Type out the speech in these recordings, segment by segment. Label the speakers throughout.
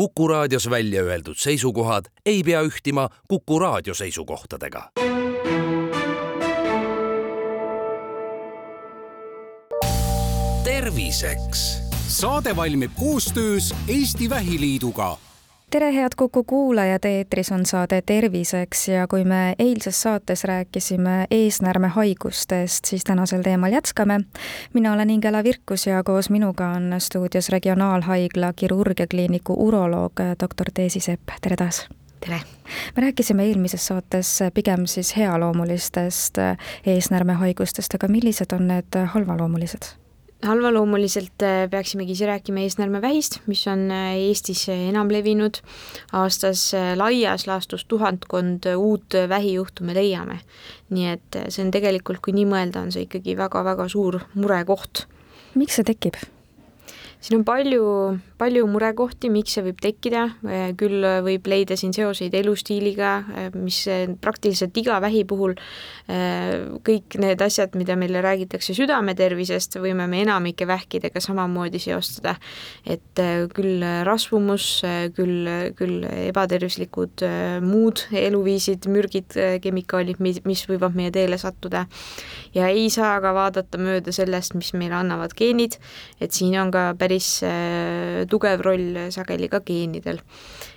Speaker 1: Kuku raadios välja öeldud seisukohad ei pea ühtima Kuku raadio seisukohtadega. terviseks.
Speaker 2: saade valmib koostöös Eesti Vähiliiduga
Speaker 3: tere, head Kuku kuulajad, eetris on saade Terviseks ja kui me eilses saates rääkisime eesnäärmehaigustest, siis tänasel teemal jätkame. mina olen Ingela Virkus ja koos minuga on stuudios Regionaalhaigla kirurgiakliiniku uroloog doktor Teesi Sepp, tere taas!
Speaker 4: tere!
Speaker 3: me rääkisime eelmises saates pigem siis healoomulistest eesnäärmehaigustest, aga millised on need halvaloomulised?
Speaker 4: Halvaloomuliselt äh, peaksimegi siis rääkima eesnäärmevähist, mis on äh, Eestis enam levinud. aastas äh, laias laastus tuhandkond uut vähijuhtu me leiame. nii et see on tegelikult, kui nii mõelda, on see ikkagi väga-väga suur murekoht.
Speaker 3: miks see tekib?
Speaker 4: Siin on palju, palju murekohti, miks see võib tekkida, küll võib leida siin seoseid elustiiliga, mis praktiliselt iga vähi puhul, kõik need asjad, mida meile räägitakse südametervisest, võime me enamike vähkidega samamoodi seostada. et küll rasvumus, küll, küll ebatervislikud muud eluviisid, mürgid, kemikaalid, mis, mis võivad meie teele sattuda. ja ei saa ka vaadata mööda sellest, mis meile annavad geenid, et siin on ka päris päris äh, tugev roll sageli ka geenidel.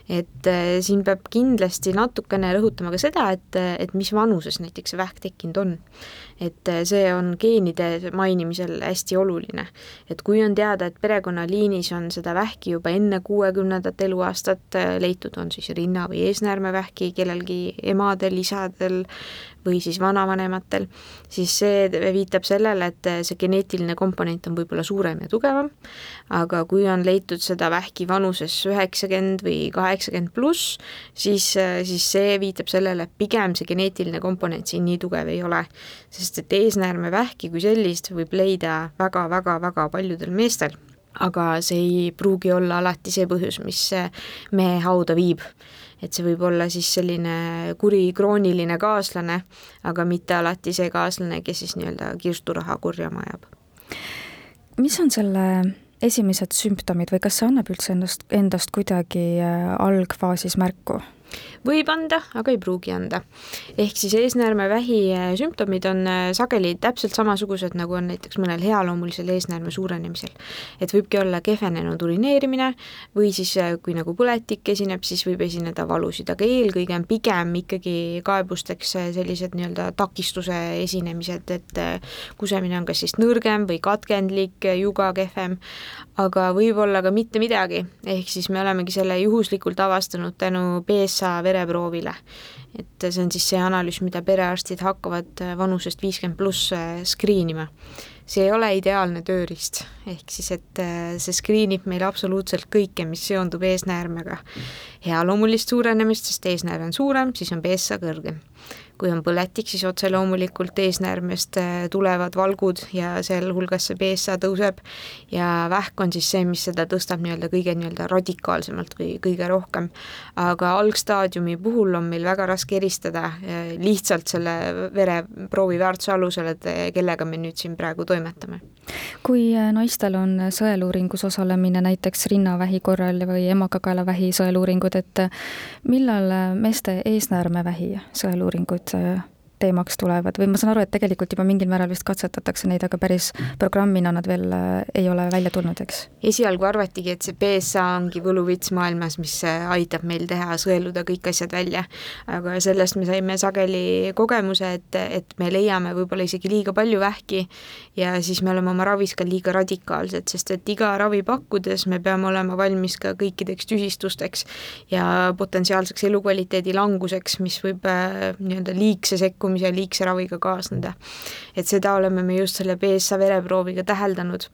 Speaker 4: Et äh, siin peab kindlasti natukene rõhutama ka seda, et, et mis vanuses näiteks see vähk tekkinud on. et äh, see on geenide mainimisel hästi oluline. et kui on teada, et perekonnaliinis on seda vähki juba enne kuuekümnendat eluaastat leitud, on siis rinna- või eesnäärmevähki kellelgi emadel, isadel, või siis vanavanematel, siis see viitab sellele, et see geneetiline komponent on võib-olla suurem ja tugevam, aga kui on leitud seda vähki vanuses üheksakümmend või kaheksakümmend pluss, siis, siis see viitab sellele, et pigem see geneetiline komponent siin nii tugev ei ole. sest et eesnäärmevähki kui sellist võib leida väga-väga-väga paljudel meestel aga see ei pruugi olla alati see põhjus, mis mehe hauda viib et see võib olla siis selline kuri krooniline kaaslane, aga mitte alati see kaaslane, kes siis nii-öelda kirsturaha kurjama ajab.
Speaker 3: mis on selle esimesed sümptomid või kas see annab üldse ennast, endast kuidagi äh, algfaasis märku?
Speaker 4: Võib anda, aga ei pruugi anda. ehk siis eesnäärmevähi äh, sümptomid on äh, sageli täpselt samasugused, nagu on näiteks mõnel healoomulisel eesnäärme suurenemisel. et võibki olla kehvenenud urineerimine või siis, äh, kui nagu põletik esineb, siis võib esineda valusid, aga eelkõige on pigem ikkagi kaebusteks sellised nii-öelda takistuse esinemised, et kusemine on kas siis nõrgem või katkendlik, juga kehvem, aga võib-olla ka mitte midagi, ehk siis me olemegi selle juhuslikult avastanud tänu PSA vereproovile. et see on siis see analüüs, mida perearstid hakkavad vanusest viiskümmend pluss screen ima. see ei ole ideaalne tööriist, ehk siis et see screen ib meil absoluutselt kõike, mis seondub eesnäärmega. healoomulist suurenemist, sest eesnäär on suurem, siis on PSA kõrgem kui on põletik, siis otse loomulikult eesnäärmest äh, tulevad valgud ja sealhulgas see BSA tõuseb ja vähk on siis see, mis seda tõstab nii-öelda kõige nii-öelda radikaalsemalt või kõige rohkem. aga algstaadiumi puhul on meil väga raske eristada äh, lihtsalt selle vereproovi väärtuse alusel, et äh, kellega me nüüd siin praegu toimetame.
Speaker 3: kui naistel on sõeluuringus osalemine näiteks rinnavähi korral või emakakaelavähi sõeluuringud, et millal meeste eesnäärmevähi sõeluuringud nüüd teemaks tulevad või ma saan aru, et tegelikult juba mingil määral vist katsetatakse neid, aga päris programmina nad veel äh, ei ole välja tulnud, eks?
Speaker 4: esialgu arvatigi, et see BSA ongi võluvits maailmas, mis äh, aitab meil teha, sõeluda kõik asjad välja. aga sellest me saime sageli kogemuse, et, et me leiame võib-olla isegi liiga palju vähki ja siis me oleme oma ravis ka liiga radikaalsed, sest et iga ravi pakkudes me peame olema valmis ka kõikideks tüsistusteks ja potentsiaalseks elukvaliteedi languseks, mis võib äh, nii-öelda liigse sekkumise liikumise ja liigse raviga kaasneda. et seda oleme me just selle BSA vereprooviga täheldanud.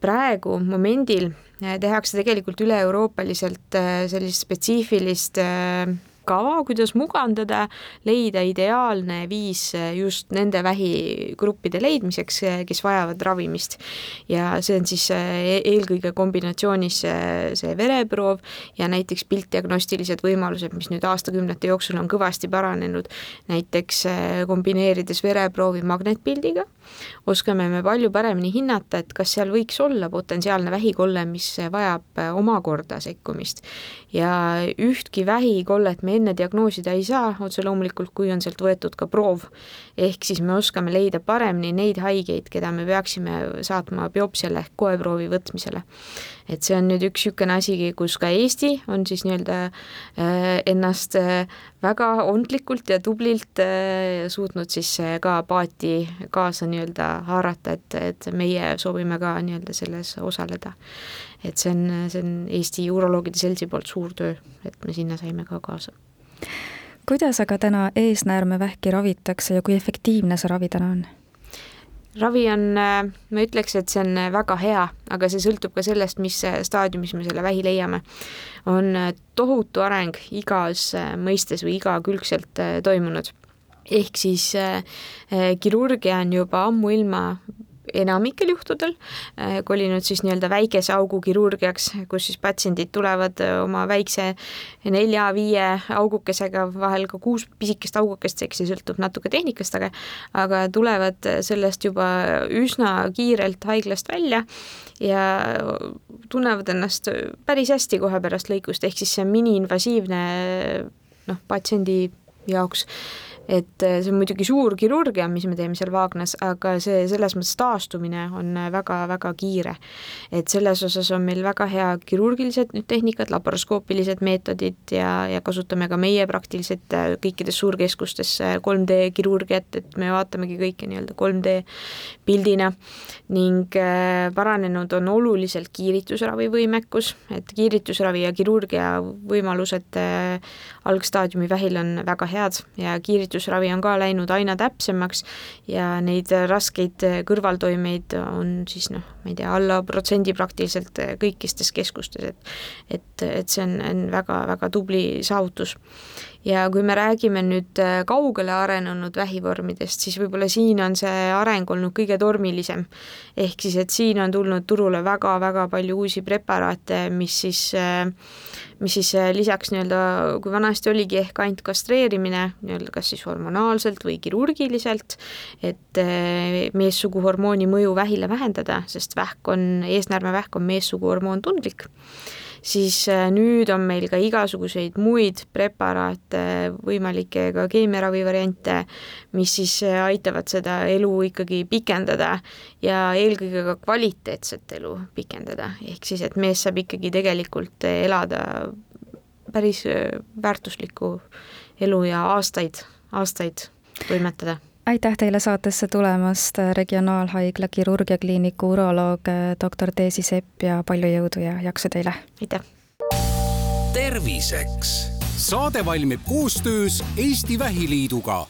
Speaker 4: praegu momendil eh, tehakse tegelikult üle-euroopaliselt eh, sellist spetsiifilist eh, kava, kuidas mugandada, leida ideaalne viis just nende vähigruppide leidmiseks, kes vajavad ravimist. ja see on siis e-, eelkõige kombinatsioonis see vereproov ja näiteks piltdiagnostilised võimalused, mis nüüd aastakümnete jooksul on kõvasti paranenud, näiteks kombineerides vereproovi magnetpildiga, oskame me palju paremini hinnata, et kas seal võiks olla potentsiaalne vähikolle, mis vajab omakorda sekkumist. ja ühtki vähikollet me enne diagnoosida ei saa, otse loomulikult, kui on sealt võetud ka proov. ehk siis me oskame leida paremini neid haigeid, keda me peaksime saatma biopsiale ehk koeproovi võtmisele. Et see on nüüd üks niisugune asi, kus ka Eesti on siis nii-öelda äh, ennast äh, väga ontlikult ja tublilt äh, suutnud siis ka paati kaasa nii-öelda haarata, et, et meie soovime ka nii-öelda selles osaleda. et see on, see on Eesti Uroloogide Seltsi poolt suur töö, et me sinna saime ka kaasa
Speaker 3: kuidas aga täna eesnäärmevähki ravitakse ja kui efektiivne see ravi täna on?
Speaker 4: Ravi on, ma ütleks, et see on väga hea, aga see sõltub ka sellest, mis staadiumis me selle vähi leiame. on tohutu areng igas mõistes või igakülgselt toimunud. ehk siis äh, kirurgia on juba ammuilma enamikel juhtudel. Äh, kolinud siis nii-öelda väikese augu kirurgiaks, kus siis patsiendid tulevad äh, oma väikse nelja-viie augukesega, vahel ka kuus pisikest augukest, eks see sõltub natuke tehnikast, aga aga tulevad sellest juba üsna kiirelt haiglast välja ja tunnevad ennast päris hästi kohe pärast lõikust, ehk siis see miniinvasiivne noh, patsiendi jaoks et äh, see on muidugi suur kirurgia, mis me teeme seal Vaagnas, aga see selles mõttes taastumine on väga-väga kiire. et selles osas on meil väga hea kirurgilised nüüd tehnikad, laparoskoopilised meetodid ja, ja kasutame ka meie praktiliselt äh, kõikides suurkeskustes 3D äh, kirurgiat, et me vaatamegi kõike nii-öelda 3D pildina ning paranenud on oluliselt kiiritusravi võimekus, et kiiritusravi ja kirurgia võimalused algstaadiumi vähil on väga head ja kiiritus kiiritusravi on ka läinud aina täpsemaks ja neid raskeid kõrvaltoimeid on siis noh, ma ei tea, alla protsendi praktiliselt kõikistes keskustes, et et, et see on, on väga-väga tubli saavutus ja kui me räägime nüüd äh, kaugele arenenud vähivormidest, siis võib-olla siin on see areng olnud kõige tormilisem. ehk siis, et siin on tulnud turule väga-väga palju uusi preparaate, mis siis, äh, mis siis äh, lisaks nii-öelda, kui vanasti oligi ehk ainult kastreerimine, nii-öelda kas siis hormonaalselt või kirurgiliselt, et meessuguhormooni mõju vähile vähendada, sest vähk on, eesnäärmevähk on meessuguhormoon tundlik siis äh, nüüd on meil ka igasuguseid muid preparaate, võimalikke ka keemiaravi variante, mis siis äh, aitavad seda elu ikkagi pikendada ja eelkõige ka kvaliteetset elu pikendada, ehk siis, et mees saab ikkagi tegelikult elada päris äh, väärtuslikku elu ja aastaid, aastaid toimetada
Speaker 3: aitäh teile saatesse tulemast, Regionaalhaigla kirurgiakliiniku uroloog doktor Teesi Sepp ja palju jõudu ja jaksu teile!
Speaker 4: aitäh!
Speaker 2: terviseks saade valmib koostöös Eesti Vähiliiduga